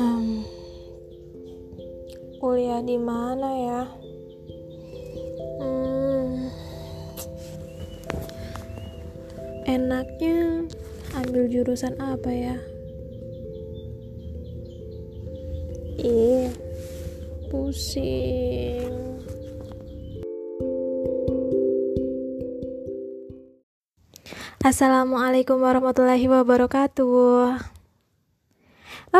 Hmm, kuliah di mana ya? Hmm, enaknya ambil jurusan apa ya? Ih, pusing. Assalamualaikum warahmatullahi wabarakatuh.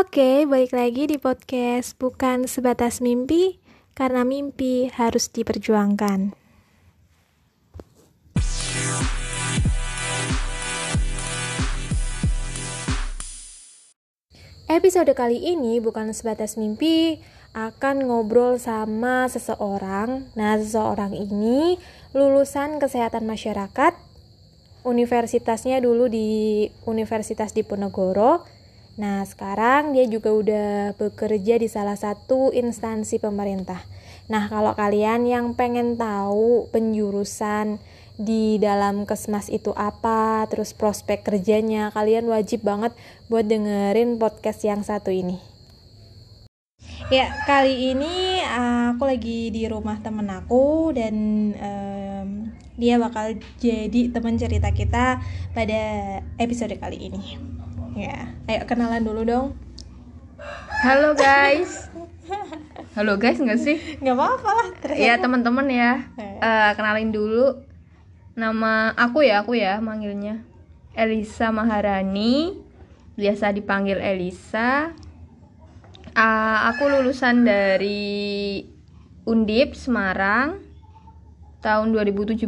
Oke, balik lagi di podcast Bukan Sebatas Mimpi, karena mimpi harus diperjuangkan. Episode kali ini bukan sebatas mimpi, akan ngobrol sama seseorang. Nah, seseorang ini lulusan kesehatan masyarakat. Universitasnya dulu di Universitas Diponegoro. Nah, sekarang dia juga udah bekerja di salah satu instansi pemerintah. Nah, kalau kalian yang pengen tahu penjurusan di dalam kesmas itu apa, terus prospek kerjanya, kalian wajib banget buat dengerin podcast yang satu ini. Ya, kali ini aku lagi di rumah temen aku dan um, dia bakal jadi teman cerita kita pada episode kali ini. Ya, ayo kenalan dulu dong. Halo guys. Halo guys, nggak sih? Nggak apa-apa lah. Ya teman-teman ya. Uh, kenalin dulu Nama aku ya, aku ya manggilnya Elisa Maharani, biasa dipanggil Elisa. Uh, aku lulusan dari Undip Semarang tahun 2017.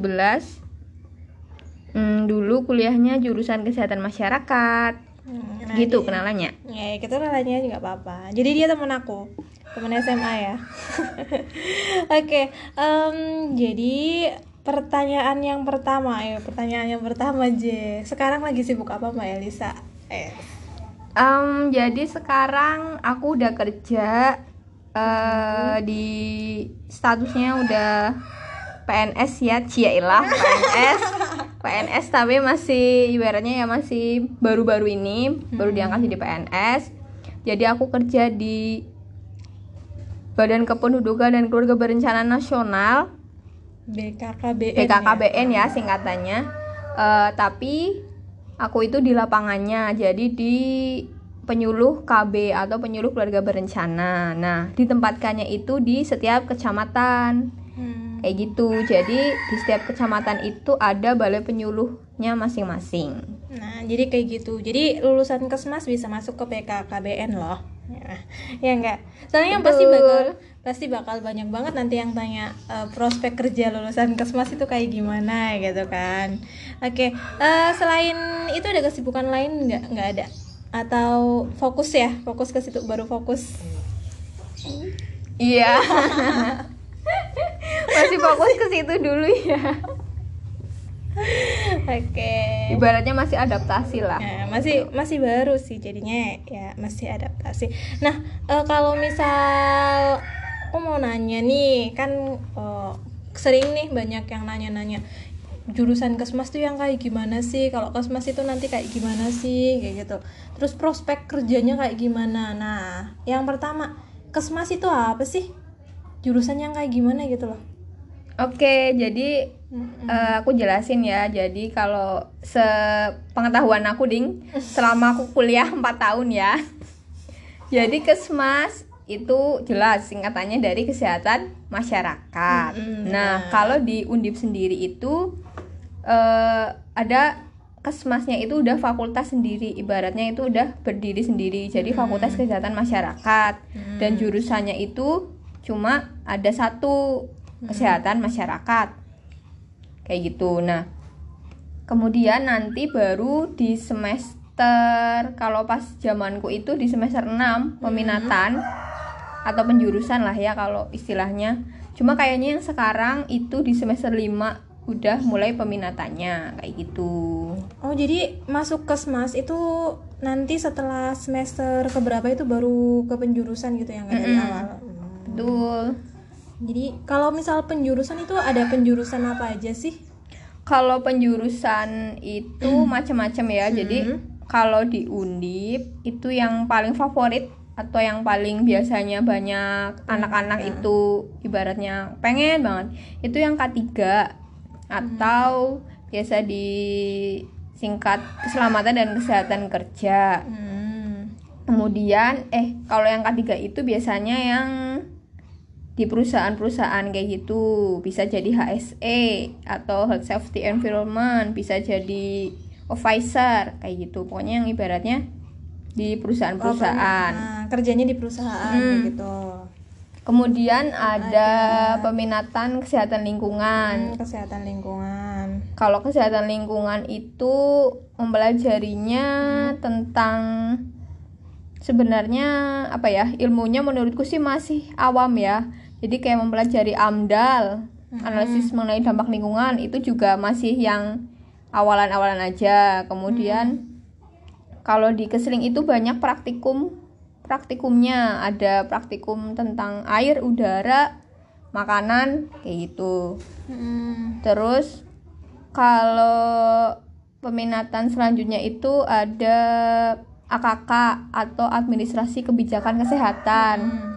Hmm, dulu kuliahnya jurusan kesehatan masyarakat. Hmm, nah gitu kenalannya. Ya, kita kenalannya juga apa-apa. Jadi dia teman aku, teman SMA ya. Oke, okay, um, jadi pertanyaan yang pertama ya pertanyaan yang pertama J sekarang lagi sibuk apa Mbak Elisa eh um, jadi sekarang aku udah kerja uh, di statusnya udah PNS ya Ciailah PNS PNS tapi masih ibaratnya ya masih baru-baru ini hmm. baru diangkat jadi PNS jadi aku kerja di Badan Kependudukan dan Keluarga Berencana Nasional. BKKBN BKKBN ya, ya singkatannya. Uh, tapi aku itu di lapangannya jadi di penyuluh KB atau penyuluh keluarga berencana. Nah ditempatkannya itu di setiap kecamatan hmm. kayak gitu. Jadi di setiap kecamatan itu ada balai penyuluhnya masing-masing. Nah jadi kayak gitu. Jadi lulusan kesmas bisa masuk ke BKKBN loh. Ya, ya enggak? Soalnya yang pasti bakal pasti bakal banyak banget nanti yang tanya uh, prospek kerja lulusan kesmas itu kayak gimana gitu kan. Oke okay. uh, eh, selain itu ada kesibukan lain nggak nggak ada? Atau fokus ya? Fokus ke situ baru fokus? Iya masih fokus ke situ dulu ya Oke. Okay. Ibaratnya masih adaptasi lah. Ya, masih masih baru sih jadinya ya masih adaptasi. Nah, uh, kalau misal aku mau nanya nih kan uh, sering nih banyak yang nanya-nanya jurusan kesmas tuh yang kayak gimana sih kalau kesmas itu nanti kayak gimana sih kayak gitu terus prospek kerjanya kayak gimana nah yang pertama kesmas itu apa sih jurusan yang kayak gimana gitu loh Oke, jadi mm-hmm. uh, aku jelasin ya. Jadi kalau sepengetahuan aku ding, selama aku kuliah 4 tahun ya. Jadi kesmas itu jelas singkatannya dari kesehatan masyarakat. Mm-hmm. Nah, kalau di Undip sendiri itu uh, ada kesmasnya itu udah fakultas sendiri, ibaratnya itu udah berdiri sendiri. Jadi mm-hmm. fakultas kesehatan masyarakat mm-hmm. dan jurusannya itu cuma ada satu kesehatan masyarakat. Kayak gitu. Nah, kemudian nanti baru di semester kalau pas zamanku itu di semester 6 peminatan atau penjurusan lah ya kalau istilahnya cuma kayaknya yang sekarang itu di semester 5 udah mulai peminatannya kayak gitu oh jadi masuk ke smas itu nanti setelah semester keberapa itu baru ke penjurusan gitu ya nggak dari mm -hmm. awal betul jadi kalau misal penjurusan itu ada penjurusan apa aja sih? Kalau penjurusan itu macam-macam ya. Jadi kalau di undip itu yang paling favorit atau yang paling biasanya banyak anak-anak itu ibaratnya pengen banget itu yang K3 atau biasa disingkat keselamatan dan kesehatan kerja. Hmm. kemudian eh kalau yang K3 itu biasanya yang di perusahaan-perusahaan kayak gitu. Bisa jadi HSE atau Health Safety Environment bisa jadi officer kayak gitu. Pokoknya yang ibaratnya di perusahaan-perusahaan. Nah, kerjanya di perusahaan Hmm. kayak gitu. kemudian ada peminatan kesehatan lingkungan. Hmm, kesehatan lingkungan. kalau kesehatan lingkungan itu mempelajarinya tentang sebenarnya apa ya ilmunya menurutku sih masih awam ya jadi kayak mempelajari amdal analisis mengenai dampak lingkungan itu juga masih yang awalan-awalan aja kemudian kalau di keseling itu banyak praktikum praktikumnya ada praktikum tentang air udara makanan kayak gitu Hmm. Terus kalau peminatan selanjutnya itu ada AKK atau administrasi kebijakan kesehatan. Hmm.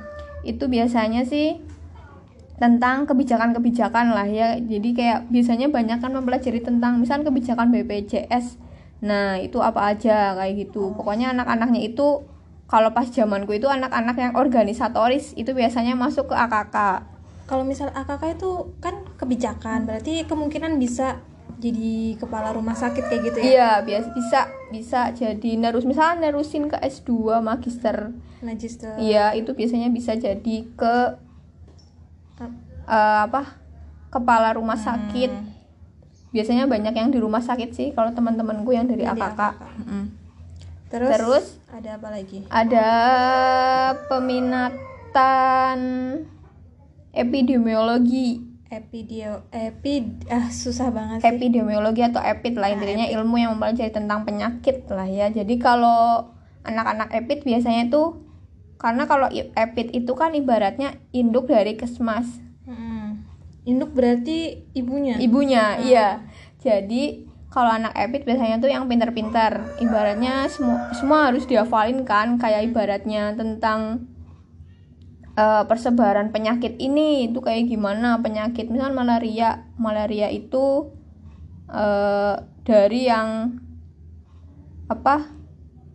Itu biasanya sih tentang kebijakan-kebijakan lah ya. Jadi kayak biasanya banyak kan mempelajari tentang misalnya kebijakan BPJS. Nah, itu apa aja kayak gitu. Pokoknya anak-anaknya itu kalau pas zamanku itu anak-anak yang organisatoris itu biasanya masuk ke AKK. Kalau misal AKK itu kan kebijakan, berarti kemungkinan bisa jadi kepala rumah sakit kayak gitu ya. Iya, biasa bisa bisa jadi nerus misalnya nerusin ke S2 magister. Magister. Iya, itu biasanya bisa jadi ke eh, apa? kepala rumah sakit. Biasanya banyak yang di rumah sakit sih kalau teman-temanku yang dari AKK. AKK. Mm. Terus, Terus? ada apa lagi? Ada peminatan epidemiologi. Epidio epi ah susah banget sih. epidemiologi atau epid lah intinya ilmu yang mempelajari tentang penyakit lah ya jadi kalau anak-anak epid biasanya tuh karena kalau epid itu kan ibaratnya induk dari kesmas Hmm. Induk berarti ibunya. ibunya iya jadi kalau anak epid biasanya tuh yang pintar-pintar ibaratnya semua semua harus dihafalin kan kayak ibaratnya tentang eh, persebaran penyakit ini itu kayak gimana penyakit misal malaria malaria itu eh, dari yang apa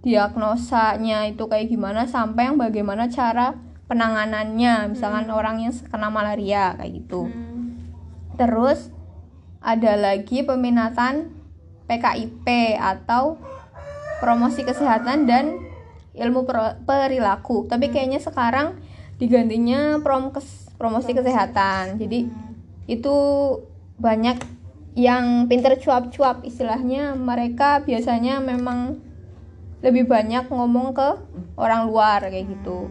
diagnosanya itu kayak gimana sampai yang bagaimana cara penanganannya misalkan orang yang kena malaria kayak gitu Hmm. Terus ada lagi peminatan PKIP atau promosi kesehatan dan ilmu per- perilaku. Tapi kayaknya sekarang digantinya promkes promosi kesehatan. Jadi itu banyak yang pinter cuap-cuap istilahnya mereka biasanya memang lebih banyak ngomong ke orang luar kayak gitu.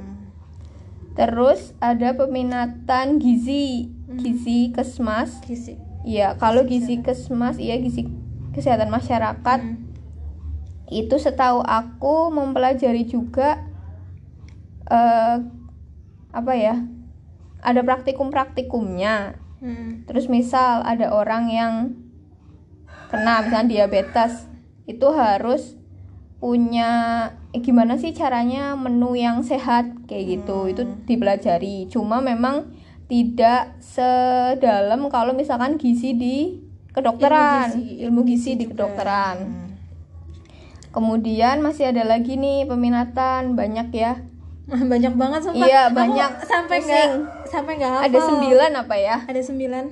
Terus ada peminatan gizi, gizi kesmas. Gizi. Iya, kalau gizi kesmas, iya gizi kesehatan masyarakat Hmm. itu setahu aku mempelajari juga eh apa ya? Ada praktikum-praktikumnya. Hmm. Terus misal ada orang yang kena misalnya diabetes, itu harus punya eh, gimana sih caranya menu yang sehat kayak gitu. Itu dipelajari. Cuma memang tidak sedalam kalau misalkan gizi di kedokteran, ilmu gizi, di kedokteran. Hmm. Kemudian masih ada lagi nih peminatan banyak ya. banyak banget sumpah. Iya, Aku banyak. sampai nggak sampai nggak. Ada sembilan apa ya? Ada sembilan.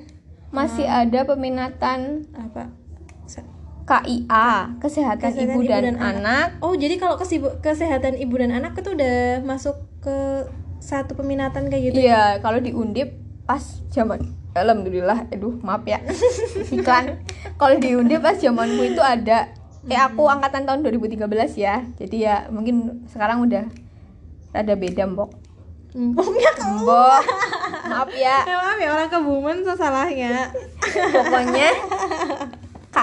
Masih ada peminatan Apa? KIA, kesehatan, Kesehatan ibu, dan, anak. Oh, jadi kalau kesehatan ibu dan anak itu udah masuk ke satu peminatan kayak gitu. Iya, kalau di Undip pas zaman alhamdulillah, aduh maaf ya. Iklan. kalau di Undip pas zamanku itu ada eh aku angkatan tahun 2013 ya. Jadi ya mungkin sekarang udah rada beda, Mbok. Kamu. Mbok. Maaf ya. Ya, maaf ya orang kebumen so salahnya. Pokoknya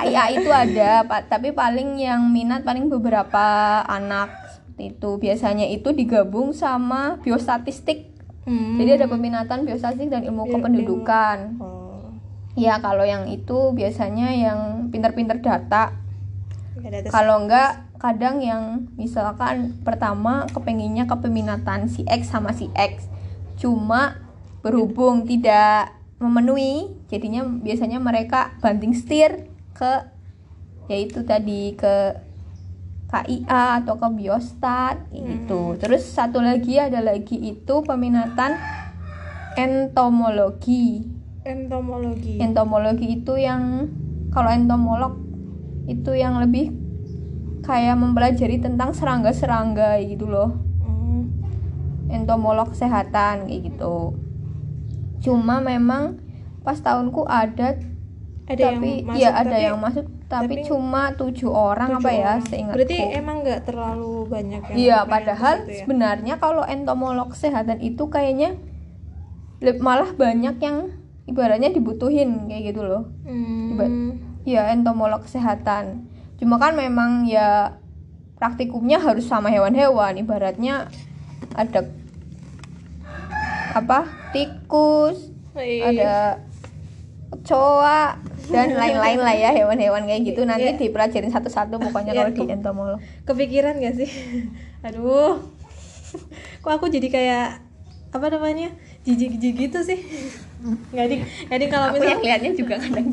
KIA itu ada, Pak, tapi paling yang minat paling beberapa anak seperti itu. Biasanya itu digabung sama biostatistik. Hmm. Jadi ada peminatan biostatistik dan ilmu kependudukan. Oh. Ya, kalau yang itu biasanya yang pinter-pinter data. Kalau enggak kadang yang misalkan pertama kepenginnya kepeminatan si X sama si X cuma berhubung tidak memenuhi jadinya biasanya mereka banting setir ke yaitu tadi ke KIA atau ke biostat gitu. Terus satu lagi ada lagi itu peminatan entomologi. Entomologi. Entomologi itu yang kalau entomolog itu yang lebih kayak mempelajari tentang serangga-serangga gitu loh. Hmm. entomolog kesehatan kayak gitu. Cuma memang pas tahunku ada, ada tapi yang masuk ya ada tapi yang masuk tapi, tapi cuma tujuh orang tujuh apa ya seingatku berarti emang nggak terlalu banyak yang Iya, padahal ke situ ya? sebenarnya kalau entomolog kesehatan itu kayaknya malah banyak yang ibaratnya dibutuhin kayak gitu loh. Hmm. Iya, entomolog kesehatan. Cuma kan memang ya praktikumnya harus sama hewan-hewan. Ibaratnya ada apa? Tikus, Wih. ada kecoa dan lain-lain lah ya hewan-hewan kayak gitu. Nanti Iya. dipelajarin satu-satu pokoknya Iya, kalau di entomolog. kepikiran gak sih? Aduh. Kok aku jadi kayak apa namanya? Jijik-jijik gitu sih. Nggak ding nggak ding kalau Aku misal yang liatnya juga kadang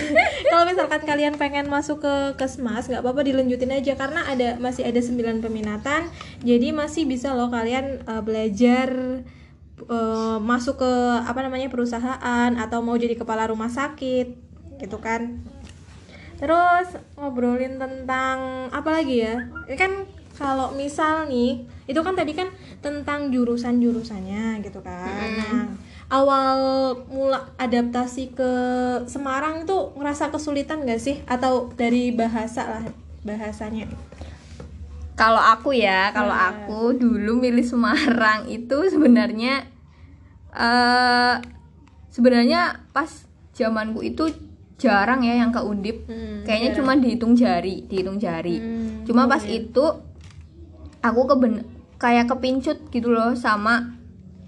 kalau misalkan kalian pengen masuk ke kesmas nggak apa-apa dilanjutin aja. Karena ada masih ada 9 peminatan. Jadi masih bisa loh kalian eh, belajar eh, masuk ke apa namanya perusahaan atau mau jadi kepala rumah sakit gitu kan. Terus ngobrolin tentang apa lagi ya? Ini kan kalau misal nih itu kan tadi kan tentang jurusan jurusannya gitu kan. Nah awal mula adaptasi ke Semarang itu ngerasa kesulitan gak sih? Atau dari bahasa lah bahasanya? Kalau aku ya kalau Nah. aku dulu milih Semarang itu sebenarnya eh sebenarnya pas zamanku itu jarang ya yang ke Undip. Hmm, kayaknya cuma dihitung jari dihitung jari. Hmm, cuma pas itu aku keben kayak kepincut gitu loh sama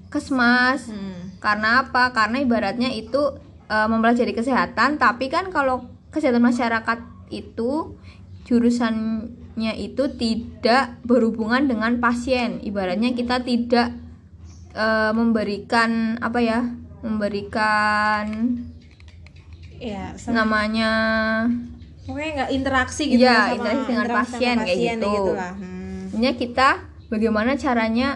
kesmas. Hmm. karena apa? Karena ibaratnya itu eh, mempelajari kesehatan tapi kan kalau kesehatan masyarakat itu jurusannya itu tidak berhubungan dengan pasien. Ibaratnya kita tidak eh, memberikan apa ya memberikan ya namanya pokoknya nggak interaksi gitu Iya, lah sama interaksi dengan interaksi sama pasien kayak gitu. lah. Hmm. Kita bagaimana caranya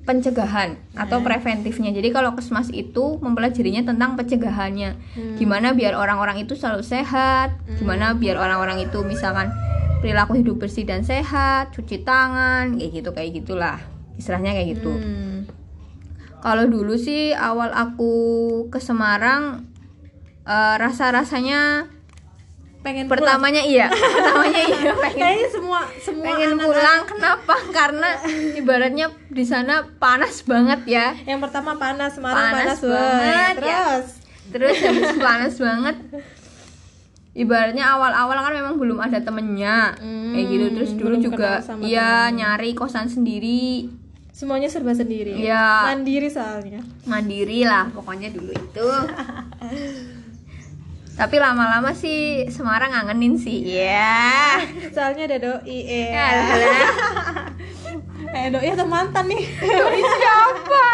pencegahan atau preventifnya. Jadi kalau kesmas itu mempelajarinya tentang pencegahannya. Gimana biar orang-orang itu selalu sehat, gimana biar orang-orang itu misalkan perilaku hidup bersih dan sehat, cuci tangan, kayak gitu kayak gitulah. Istilahnya kayak gitu. Hmm. Kalau dulu sih awal aku ke Semarang eh, rasa-rasanya pengen pulang. pertamanya iya, pertamanya iya pengen kayaknya semua semua pengen anak pulang. Kenapa? Karena ibaratnya di sana panas banget ya. Yang pertama panas Semarang Panas panas, banget, ya. terus? Terus habis panas banget ibaratnya awal-awal kan memang belum ada temennya. Hmm, kayak gitu. Terus dulu juga iya nyari kosan sendiri. Semuanya serba sendiri. Iya. mandiri soalnya. Mandiri lah pokoknya dulu itu tapi lama-lama sih Semarang ngangenin sih. Ya soalnya ada doi eh Alah. eh doi atau mantan nih. Siapa?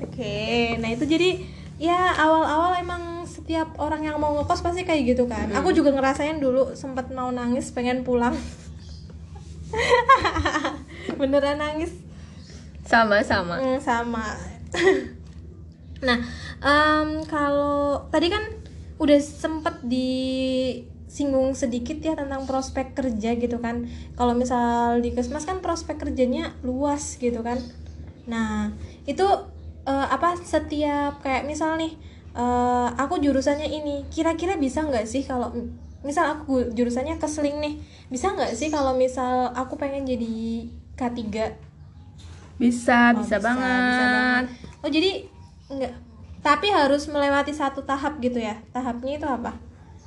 Oke nah itu jadi ya awal-awal emang setiap orang yang mau ngekos pasti kayak gitu kan. Aku juga ngerasain dulu sempat mau nangis pengen pulang. Beneran nangis. Sama-sama Hmm, sama. nah, em, kalau tadi kan udah sempet disinggung sedikit ya tentang prospek kerja gitu kan. Kalau misal di Kesmas kan prospek kerjanya luas gitu kan. Nah, itu eh, apa setiap kayak misal nih eh, aku jurusannya ini, kira-kira bisa nggak sih kalau misal aku jurusannya keseling nih, bisa nggak sih kalau misal aku pengen jadi K3 bisa Oh, bisa, banget. banget. Oh jadi enggak. Tapi harus melewati satu tahap gitu ya. Tahapnya itu apa?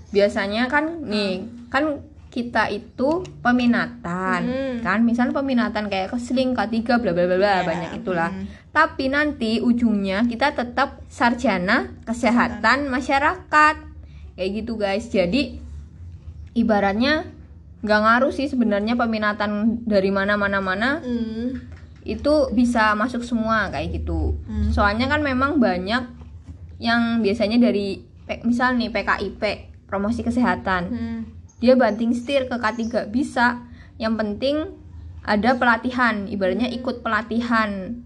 biasanya kan nih kan kita itu peminatan Hmm. kan misalnya peminatan kayak keseling K3 bla bla bla bla Iya, banyak itulah hmm. tapi nanti ujungnya kita tetap sarjana kesehatan masyarakat kayak gitu guys jadi ibaratnya nggak ngaruh sih sebenarnya peminatan dari mana mana mana Hmm. itu bisa masuk semua kayak gitu Hmm. soalnya kan memang banyak yang biasanya dari misal nih PKIP promosi kesehatan. Hmm. dia banting setir ke K3 bisa. Yang penting ada pelatihan ibaratnya ikut pelatihan.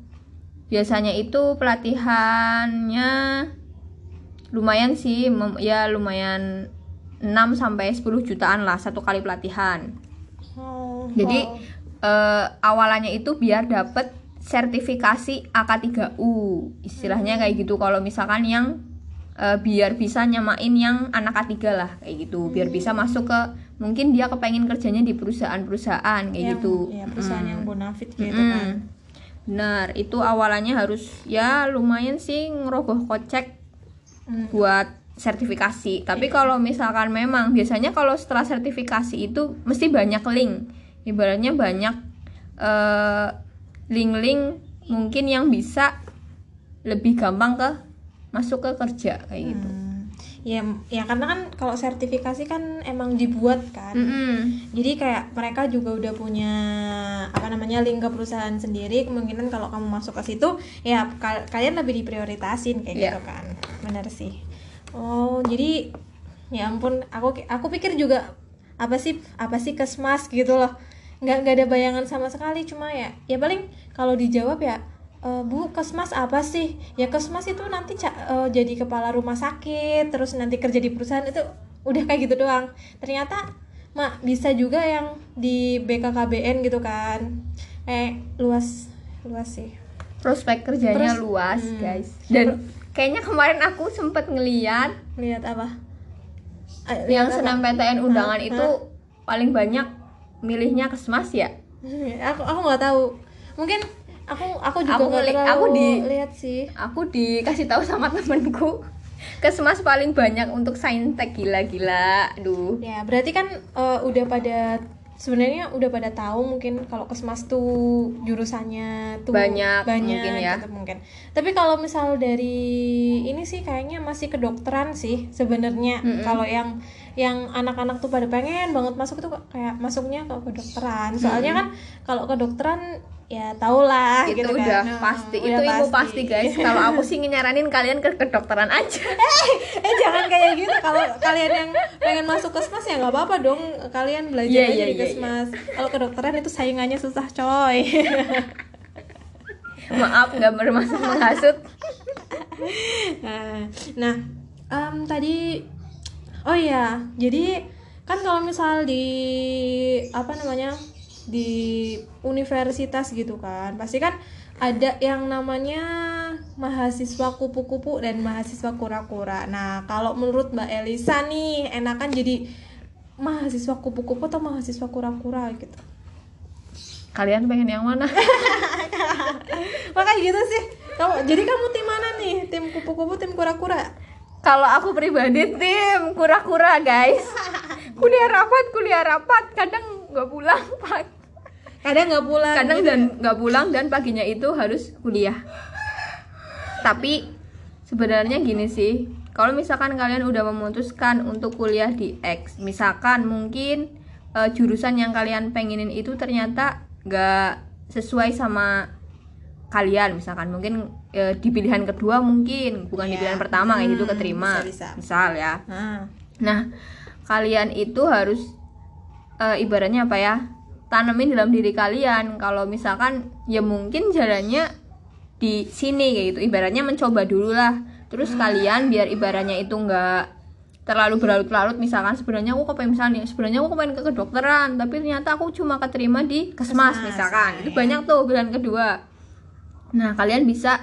Biasanya itu pelatihannya lumayan sih ya lumayan 6 sampai 10 jutaan lah satu kali pelatihan. Oh, jadi wow. eh, awalannya itu biar dapet sertifikasi AK3U istilahnya kayak gitu kalau misalkan yang eh, biar bisa nyamain yang anak A3 lah kayak gitu biar bisa masuk ke mungkin dia kepengen kerjanya di perusahaan-perusahaan kayak Yang- gitu ya, perusahaan yang bonafit gitu Mm-mm. kan benar itu awalannya harus ya lumayan sih ngerogoh kocek Hmm. buat sertifikasi. Tapi Iya. kalau misalkan memang biasanya kalau setelah sertifikasi itu mesti banyak link. Ibaratnya banyak eh, link-link mungkin yang bisa lebih gampang ke masuk ke kerja kayak gitu. Hmm. ya ya karena kan kalau sertifikasi kan emang dibuat kan Mm-mm. jadi kayak mereka juga udah punya apa namanya link ke perusahaan sendiri kemungkinan kalau kamu masuk ke situ ya ka- kalian lebih diprioritasin kayak Iya. gitu kan benar sih oh jadi ya ampun aku aku pikir juga apa sih apa sih kesmas gitu loh nggak nggak ada bayangan sama sekali cuma ya ya paling kalau dijawab ya "Eh, bu kesmas apa sih ya kesmas itu nanti ca- eh, jadi kepala rumah sakit terus nanti kerja di perusahaan itu udah kayak gitu doang ternyata mak bisa juga yang di BKKBN gitu kan eh luas luas sih Prospek kerjanya Terus- luas, hmm. guys. Dan kayaknya kemarin aku sempet ngeliat lihat apa yang senam? PTN undangan Hah? itu paling banyak milihnya kesmas ya. aku aku nggak tahu. Mungkin aku aku juga Aku ngeli- terlalu aku di- lihat sih. aku dikasih tahu sama temenku kesmas paling banyak untuk saintek gila-gila. Aduh ya berarti kan eh, udah pada sebenarnya udah pada tahu mungkin kalau kesmas tuh jurusannya tuh Banyak, banyak mungkin ya. gitu mungkin tapi kalau misal dari ini sih kayaknya masih kedokteran sih sebenarnya Mm-mm. kalau yang yang anak-anak tuh pada pengen banget masuk itu kayak masuknya ke kedokteran soalnya kan kalau kedokteran ya tau lah itu gitu udah kan. Pasti. Udah itu ilmu pasti. guys. Kalau aku sih nyaranin kalian ke kedokteran aja. Eh jangan kayak gitu. Kalau kalian yang pengen masuk kesmas ya nggak apa-apa dong. Kalian belajar Iya, aja iya, di iya, kesmas. Kalau kedokteran itu saingannya susah coy. Maaf nggak bermaksud menghasut nah nah, em, tadi oh ya jadi kan kalau misal di apa namanya di universitas gitu kan pasti kan ada yang namanya mahasiswa kupu-kupu dan mahasiswa kura-kura. Nah, kalau menurut Mbak Elisa nih, enakan jadi mahasiswa kupu-kupu atau mahasiswa kura-kura gitu. kalian pengen yang mana Makanya gitu sih. Kamu jadi kamu tim mana nih? Tim kupu-kupu, tim kura-kura? kalau aku pribadi tim kura-kura guys kuliah rapat kuliah rapat kadang nggak pulang pak Kadang nggak pulang. kadang gitu dan ya. nggak pulang dan paginya itu harus kuliah tapi sebenarnya gini sih kalau misalkan kalian udah memutuskan untuk kuliah di X misalkan mungkin eh, jurusan yang kalian pengenin itu ternyata nggak sesuai sama kalian misalkan mungkin eh, di pilihan kedua mungkin bukan di Iya. pilihan pertama kayak gitu Hmm, keterima bisa-bisa. misal ya Nah, Nah, kalian itu harus eh, ibaratnya apa ya? Tanemin dalam diri kalian. Kalau misalkan ya mungkin jalannya di sini kayak gitu. Ibaratnya mencoba dulu lah. Terus kalian biar ibaratnya itu enggak terlalu berlarut-larut misalkan sebenarnya aku kepengen misalnya sebenarnya aku kepengen ke kedokteran tapi ternyata aku cuma keterima di kesmas, Kesmas, misalkan itu ya. banyak tuh pilihan kedua Nah, kalian bisa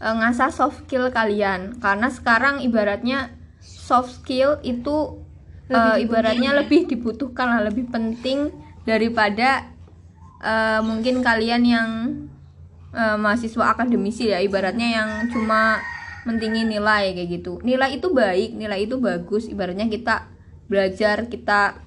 eh, ngasah soft skill kalian karena sekarang ibaratnya soft skill itu eh, Lebih ibaratnya ya? lebih dibutuhkan lah, lebih penting daripada eh, mungkin kalian yang eh, mahasiswa akademisi ya, ibaratnya yang cuma mentingin nilai kayak gitu. Nilai itu baik, nilai itu bagus, ibaratnya kita belajar, kita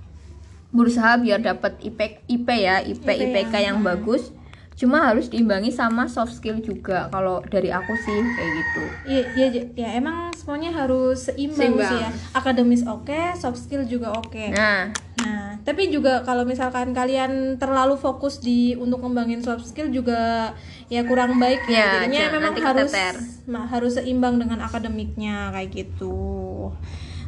berusaha biar dapat IP IP ya, IP IP IPK yang- yang bagus cuma harus diimbangi sama soft skill juga kalau dari aku sih kayak gitu Iya, iya, ya emang semuanya harus seimbang, Seimbang. sih ya. Akademis oke, soft skill juga oke. nah Nah, tapi juga kalau misalkan kalian terlalu fokus di untuk ngembangin soft skill juga ya kurang baik ya, Ya, jadinya jangan memang harus ma- harus seimbang dengan akademiknya kayak gitu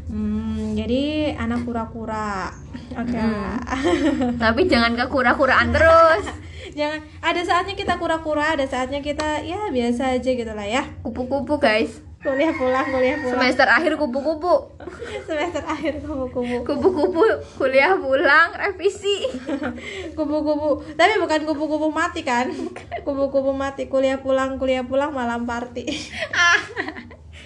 hmm, jadi anak kura-kura. Oke. Lah. Tapi jangan kekura-kuraan terus. jangan. Ada saatnya kita kura-kura ada saatnya kita ya biasa aja gitu lah ya. Kupu-kupu guys. kuliah pulang kuliah pulang. Semester akhir kupu-kupu. semester akhir kupu-kupu. Kupu-kupu kuliah pulang revisi. kupu-kupu. Tapi bukan kupu-kupu mati kan? Kupu-kupu mati. Kuliah pulang kuliah pulang malam party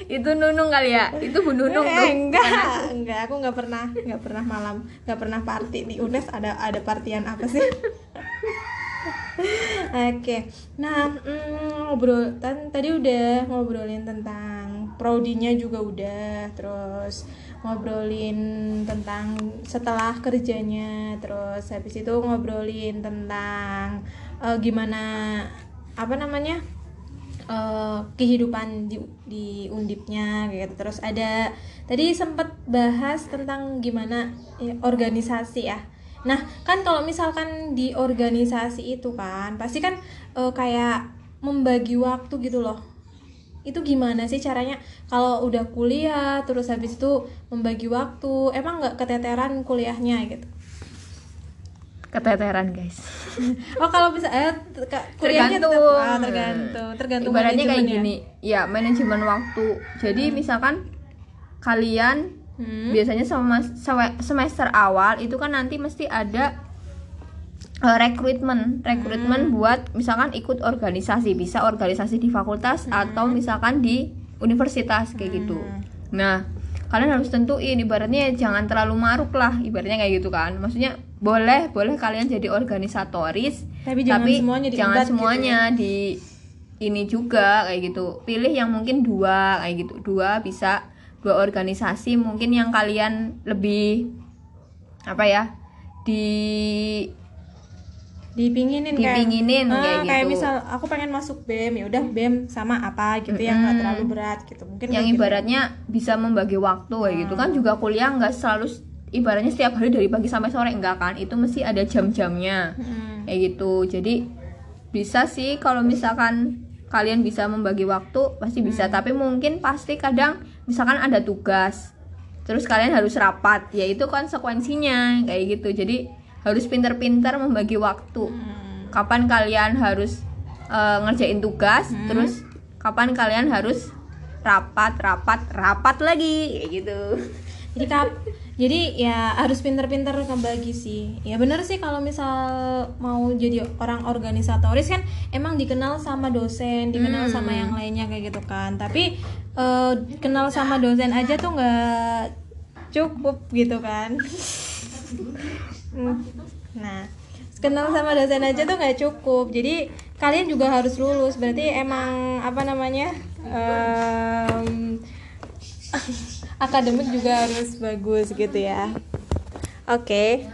Itu Nunung kali ya. Itu Bu Nunung eh, tuh. enggak enggak. Aku nggak pernah nggak pernah malam nggak pernah party. Di UNES ada ada partian apa sih? Oke, nah mm, ngobrol tadi udah ngobrolin tentang prodinya juga udah, terus ngobrolin tentang setelah kerjanya, terus habis itu ngobrolin tentang eh, gimana apa namanya eh, kehidupan di, di undipnya gitu. Terus ada tadi sempat bahas tentang gimana ya, organisasi ya. Nah kan kalau misalkan di organisasi itu kan pasti kan eh, kayak membagi waktu gitu loh. Itu gimana sih caranya? Kalau udah kuliah terus habis itu membagi waktu emang nggak keteteran kuliahnya gitu Keteteran guys. oh kalau bisa eh kuliahnya tetap Tergantung. ah, tergantung tergantung Ibaratnya kayak gini. Ya, manajemen waktu. Jadi misalkan kalian Hmm. biasanya semester awal itu kan nanti mesti ada eh, rekrutmen rekrutmen buat misalkan ikut organisasi bisa organisasi di fakultas atau misalkan di universitas kayak gitu nah kalian harus tentuin ibaratnya jangan terlalu maruk lah ibaratnya kayak gitu kan maksudnya boleh boleh kalian jadi organisatoris Tapi jangan semuanya jangan gitu semuanya di ini juga kayak gitu. Pilih yang mungkin dua kayak gitu. Dua bisa dua organisasi mungkin yang kalian lebih apa ya di dipinginin kayak- Dipinginin Ah, kayak kayak gitu. misal aku pengen masuk BEM ya udah BEM sama apa gitu yang nggak terlalu berat gitu. Mungkin yang kayak gitu. ibaratnya bisa membagi waktu kayak gitu. Kan juga kuliah nggak selalu ibaratnya setiap hari dari pagi sampai sore enggak kan? Itu mesti ada jam-jamnya. Hmm. kayak gitu. Jadi bisa sih kalau misalkan kalian bisa membagi waktu pasti bisa. Hmm. tapi mungkin pasti kadang misalkan ada tugas terus kalian harus rapat. Ya itu konsekuensinya kayak gitu. Jadi harus pintar-pintar membagi waktu. Hmm. kapan kalian harus eh, ngerjain tugas terus kapan kalian harus rapat rapat rapat lagi kayak gitu jadi kap jadi ya harus pinter-pinter ngebagi sih. Ya bener sih kalau misal mau jadi orang organisatoris kan emang dikenal sama dosen dikenal Hmm. sama yang lainnya kayak gitu kan. Tapi eh, kenal sama dosen aja tuh nggak cukup gitu kan. Hmm. nah kenal sama dosen aja tuh nggak cukup. Jadi kalian juga harus lulus. Berarti emang apa namanya em, akademik juga harus bagus gitu ya. Oke.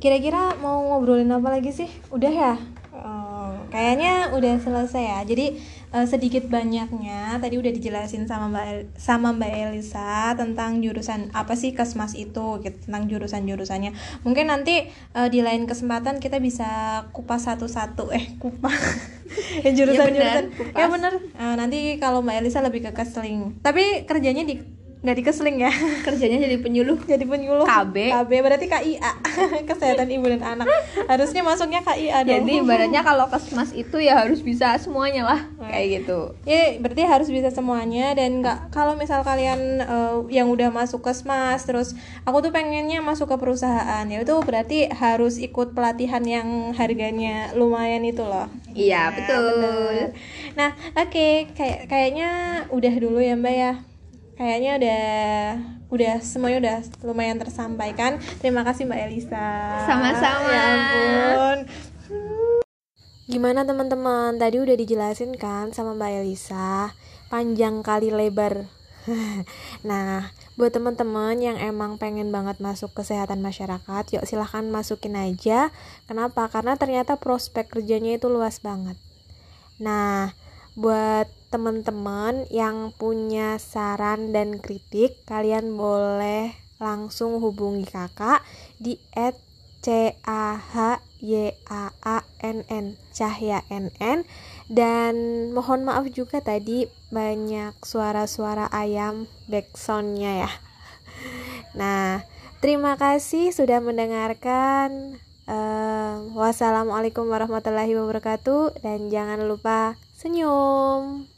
Kira-kira mau ngobrolin apa lagi sih? Udah ya? Oh, kayaknya udah selesai ya. Jadi eh, sedikit banyaknya tadi udah dijelasin sama mbak El- sama mbak Elisa tentang jurusan apa sih kesmas itu gitu, tentang jurusan jurusannya mungkin nanti eh, di lain kesempatan kita bisa kupas satu-satu. Eh kupas. Ya jurusan jurusan ya bener Eh, nanti kalau mbak Elisa lebih ke keseling. Tapi kerjanya di nggak di keseling ya. Kerjanya jadi penyuluh. Jadi penyuluh. KB. KB berarti KIA kesehatan ibu dan anak. Harusnya masuknya KIA dong. Jadi ibaratnya kalau kesmas itu ya harus bisa semuanya lah. Kayak gitu. Ya berarti harus bisa semuanya dan nggak kalau misal kalian eh, yang udah masuk ke smas terus aku tuh pengennya masuk ke perusahaan ya itu berarti harus ikut pelatihan yang harganya lumayan itu loh. Iya Nah, betul. bener. Nah, oke, kayak kayaknya udah dulu ya Mbak ya. Kayaknya udah udah semuanya udah lumayan tersampaikan. Terima kasih Mbak Elisa. Sama-sama. Ya ampun. Gimana teman-teman? Tadi udah dijelasin kan sama Mbak Elisa, panjang kali lebar. nah, buat teman-teman yang emang pengen banget masuk kesehatan masyarakat, yuk silahkan masukin aja. Kenapa? Karena ternyata prospek kerjanya itu luas banget. Nah, buat teman-teman yang punya saran dan kritik, kalian boleh langsung hubungi kakak di at C A H Y A A N N Cahya NN dan mohon maaf juga tadi banyak suara-suara ayam backsoundnya ya. Nah, terima kasih sudah mendengarkan. Uh, wassalamualaikum warahmatullahi wabarakatuh dan jangan lupa senyum.